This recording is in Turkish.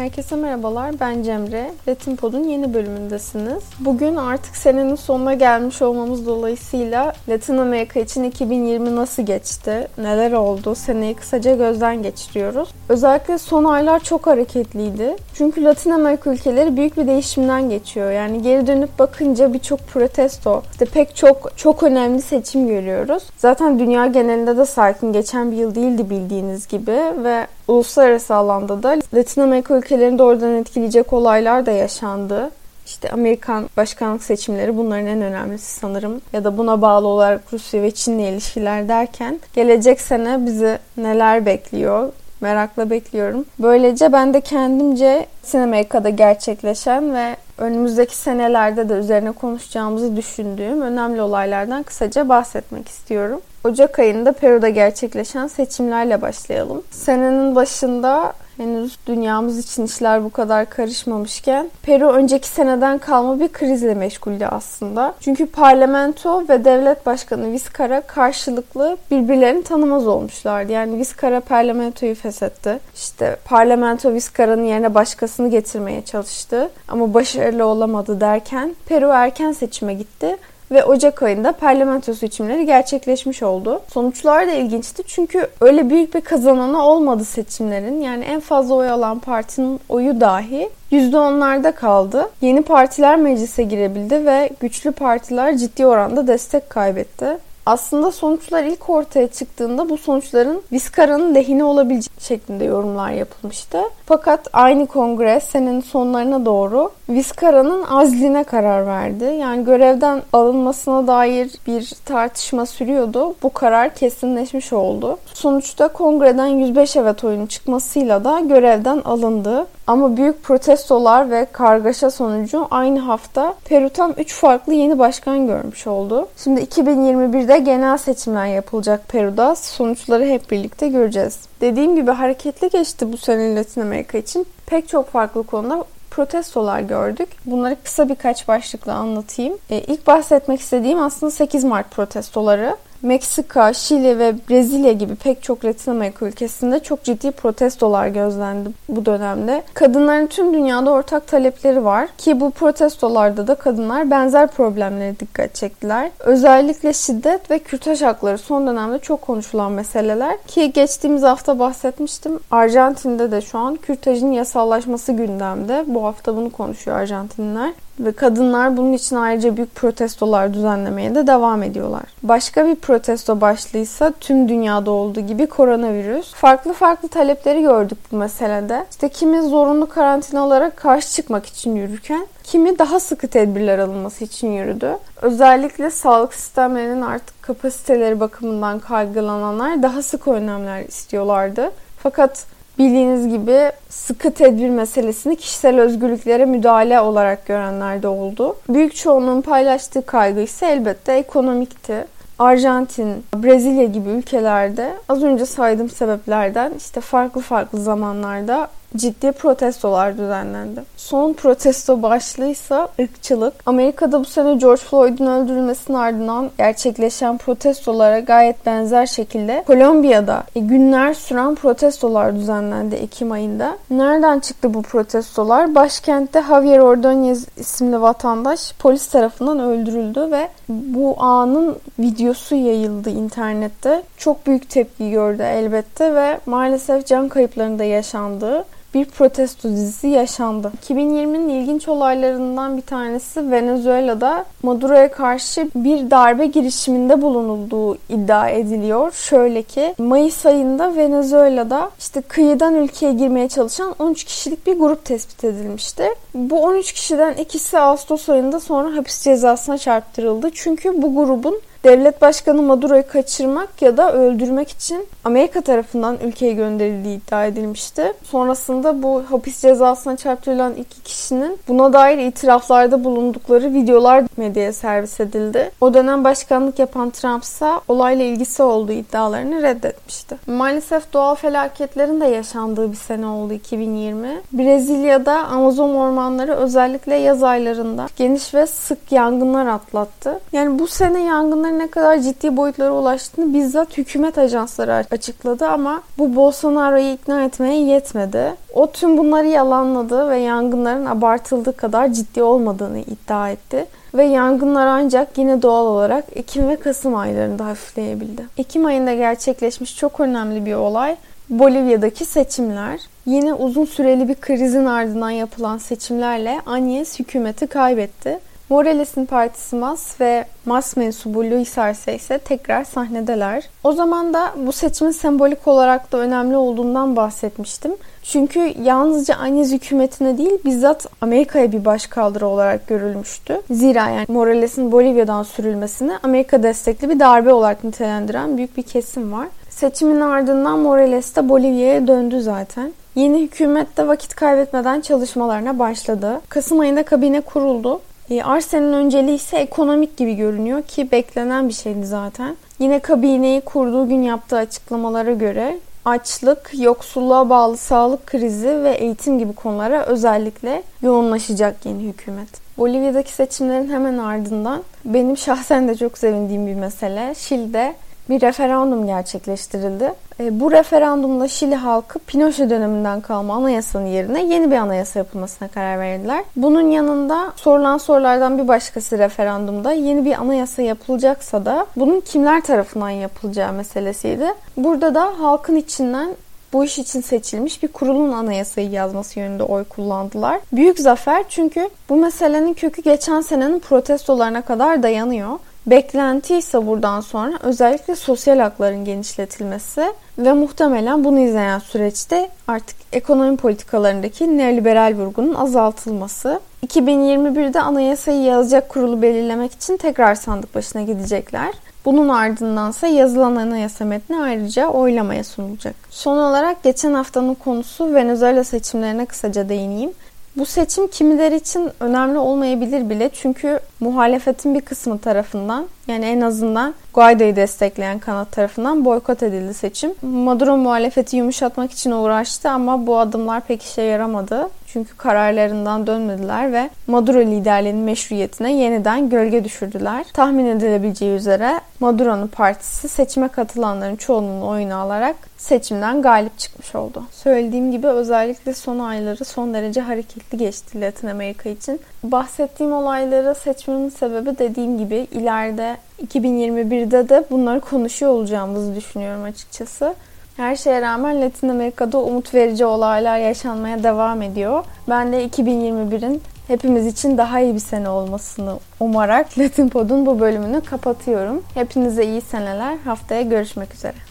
Herkese merhabalar, ben Cemre. Latin Pod'un yeni bölümündesiniz. Bugün artık senenin sonuna gelmiş olmamız dolayısıyla Latin Amerika için 2020 nasıl geçti, neler oldu, seneyi kısaca gözden geçiriyoruz. Özellikle son aylar çok hareketliydi. Çünkü Latin Amerika ülkeleri büyük bir değişimden geçiyor. Yani geri dönüp bakınca birçok protesto, işte pek çok çok önemli seçim görüyoruz. Zaten dünya genelinde de sakin geçen bir yıl değildi bildiğiniz gibi ve uluslararası alanda da Latin Amerika ülkelerini doğrudan etkileyecek olaylar da yaşandı. İşte Amerikan başkanlık seçimleri bunların en önemlisi sanırım. Ya da buna bağlı olarak Rusya ve Çin'le ilişkiler derken gelecek sene bizi neler bekliyor? Merakla bekliyorum. Böylece ben de kendimce Latin Amerika'da gerçekleşen ve önümüzdeki senelerde de üzerine konuşacağımızı düşündüğüm önemli olaylardan kısaca bahsetmek istiyorum. Ocak ayında Peru'da gerçekleşen seçimlerle başlayalım. Senenin başında henüz dünyamız için işler bu kadar karışmamışken Peru önceki seneden kalma bir krizle meşguldü aslında. Çünkü parlamento ve devlet başkanı Vizcarra karşılıklı birbirlerini tanımaz olmuşlardı. Yani Vizcarra parlamentoyu feshetti. İşte parlamento Vizcarra'nın yerine başkasını getirmeye çalıştı ama başarılı olamadı derken Peru erken seçime gitti ve Ocak ayında parlamento seçimleri gerçekleşmiş oldu. Sonuçlar da ilginçti çünkü öyle büyük bir kazananı olmadı seçimlerin. Yani en fazla oy alan partinin oyu dahi %10'larda kaldı. Yeni partiler meclise girebildi ve güçlü partiler ciddi oranda destek kaybetti. Aslında sonuçlar ilk ortaya çıktığında bu sonuçların Vizcarra'nın lehine olabileceği şeklinde yorumlar yapılmıştı. Fakat aynı kongre senenin sonlarına doğru Vizcarra'nın azline karar verdi. Yani görevden alınmasına dair bir tartışma sürüyordu. Bu karar kesinleşmiş oldu. Sonuçta kongreden 105 evet oyunun çıkmasıyla da görevden alındı. Ama büyük protestolar ve kargaşa sonucu aynı hafta Peru tam 3 farklı yeni başkan görmüş oldu. Şimdi 2021'de genel seçimler yapılacak Peru'da. Sonuçları hep birlikte göreceğiz. Dediğim gibi hareketli geçti bu sene Latin Amerika için. Pek çok farklı konuda protestolar gördük. Bunları kısa birkaç başlıkla anlatayım. E, ilk bahsetmek istediğim aslında 8 Mart protestoları. Meksika, Şili ve Brezilya gibi pek çok Latin Amerika ülkesinde çok ciddi protestolar gözlendi bu dönemde. Kadınların tüm dünyada ortak talepleri var ki bu protestolarda da kadınlar benzer problemlere dikkat çektiler. Özellikle şiddet ve kürtaj hakları son dönemde çok konuşulan meseleler ki geçtiğimiz hafta bahsetmiştim. Arjantin'de de şu an kürtajın yasallaşması gündemde. Bu hafta bunu konuşuyor Arjantinliler ve kadınlar bunun için ayrıca büyük protestolar düzenlemeye de devam ediyorlar. Başka bir protesto başlıysa tüm dünyada olduğu gibi koronavirüs. Farklı farklı talepleri gördük bu meselede. İşte kimi zorunlu karantina karşı çıkmak için yürürken kimi daha sıkı tedbirler alınması için yürüdü. Özellikle sağlık sistemlerinin artık kapasiteleri bakımından kaygılananlar daha sık önlemler istiyorlardı. Fakat bildiğiniz gibi sıkı tedbir meselesini kişisel özgürlüklere müdahale olarak görenler de oldu. Büyük çoğunluğun paylaştığı kaygı ise elbette ekonomikti. Arjantin, Brezilya gibi ülkelerde az önce saydığım sebeplerden işte farklı farklı zamanlarda ciddi protestolar düzenlendi. Son protesto başlıysa ırkçılık. Amerika'da bu sene George Floyd'un öldürülmesinin ardından gerçekleşen protestolara gayet benzer şekilde Kolombiya'da e, günler süren protestolar düzenlendi Ekim ayında. Nereden çıktı bu protestolar? Başkentte Javier Ordóñez isimli vatandaş polis tarafından öldürüldü ve bu anın videosu yayıldı internette. Çok büyük tepki gördü elbette ve maalesef can kayıplarında yaşandığı bir protesto dizisi yaşandı. 2020'nin ilginç olaylarından bir tanesi Venezuela'da Maduro'ya karşı bir darbe girişiminde bulunulduğu iddia ediliyor. Şöyle ki Mayıs ayında Venezuela'da işte kıyıdan ülkeye girmeye çalışan 13 kişilik bir grup tespit edilmişti. Bu 13 kişiden ikisi Ağustos ayında sonra hapis cezasına çarptırıldı. Çünkü bu grubun devlet başkanı Maduro'yu kaçırmak ya da öldürmek için Amerika tarafından ülkeye gönderildiği iddia edilmişti. Sonrasında bu hapis cezasına çarptırılan iki kişinin buna dair itiraflarda bulundukları videolar medyaya servis edildi. O dönem başkanlık yapan Trump ise olayla ilgisi olduğu iddialarını reddetmişti. Maalesef doğal felaketlerin de yaşandığı bir sene oldu 2020. Brezilya'da Amazon ormanları özellikle yaz aylarında geniş ve sık yangınlar atlattı. Yani bu sene yangınlar sorunların ne kadar ciddi boyutlara ulaştığını bizzat hükümet ajansları açıkladı ama bu Bolsonaro'yu ikna etmeye yetmedi. O tüm bunları yalanladı ve yangınların abartıldığı kadar ciddi olmadığını iddia etti. Ve yangınlar ancak yine doğal olarak Ekim ve Kasım aylarında hafifleyebildi. Ekim ayında gerçekleşmiş çok önemli bir olay Bolivya'daki seçimler. Yine uzun süreli bir krizin ardından yapılan seçimlerle Agnes hükümeti kaybetti. Morales'in partisi MAS ve MAS mensubu Luis Arce ise tekrar sahnedeler. O zaman da bu seçimin sembolik olarak da önemli olduğundan bahsetmiştim. Çünkü yalnızca Agnes hükümetine değil bizzat Amerika'ya bir başkaldırı olarak görülmüştü. Zira yani Morales'in Bolivya'dan sürülmesini Amerika destekli bir darbe olarak nitelendiren büyük bir kesim var. Seçimin ardından Morales de Bolivya'ya döndü zaten. Yeni hükümet de vakit kaybetmeden çalışmalarına başladı. Kasım ayında kabine kuruldu. E, Arsen'in önceliği ise ekonomik gibi görünüyor ki beklenen bir şeydi zaten. Yine kabineyi kurduğu gün yaptığı açıklamalara göre açlık, yoksulluğa bağlı sağlık krizi ve eğitim gibi konulara özellikle yoğunlaşacak yeni hükümet. Bolivya'daki seçimlerin hemen ardından benim şahsen de çok sevindiğim bir mesele Şili'de bir referandum gerçekleştirildi. E, bu referandumda Şili halkı Pinochet döneminden kalma anayasanın yerine yeni bir anayasa yapılmasına karar verdiler. Bunun yanında sorulan sorulardan bir başkası referandumda yeni bir anayasa yapılacaksa da bunun kimler tarafından yapılacağı meselesiydi. Burada da halkın içinden bu iş için seçilmiş bir kurulun anayasayı yazması yönünde oy kullandılar. Büyük zafer çünkü bu meselenin kökü geçen senenin protestolarına kadar dayanıyor. Beklenti ise buradan sonra özellikle sosyal hakların genişletilmesi ve muhtemelen bunu izleyen süreçte artık ekonomi politikalarındaki neoliberal vurgunun azaltılması. 2021'de anayasayı yazacak kurulu belirlemek için tekrar sandık başına gidecekler. Bunun ardındansa yazılan anayasa metni ayrıca oylamaya sunulacak. Son olarak geçen haftanın konusu Venezuela seçimlerine kısaca değineyim. Bu seçim kimileri için önemli olmayabilir bile. Çünkü muhalefetin bir kısmı tarafından yani en azından Guaido'yu destekleyen kanat tarafından boykot edildi seçim. Maduro muhalefeti yumuşatmak için uğraştı ama bu adımlar pek işe yaramadı. Çünkü kararlarından dönmediler ve Maduro liderliğinin meşruiyetine yeniden gölge düşürdüler. Tahmin edilebileceği üzere Maduro'nun partisi seçime katılanların çoğunluğunu oyunu alarak seçimden galip çıkmış oldu. Söylediğim gibi özellikle son ayları son derece hareketli geçti Latin Amerika için. Bahsettiğim olayları seçmenin sebebi dediğim gibi ileride 2021'de de bunları konuşuyor olacağımızı düşünüyorum açıkçası. Her şeye rağmen Latin Amerika'da umut verici olaylar yaşanmaya devam ediyor. Ben de 2021'in hepimiz için daha iyi bir sene olmasını umarak Latin Pod'un bu bölümünü kapatıyorum. Hepinize iyi seneler. Haftaya görüşmek üzere.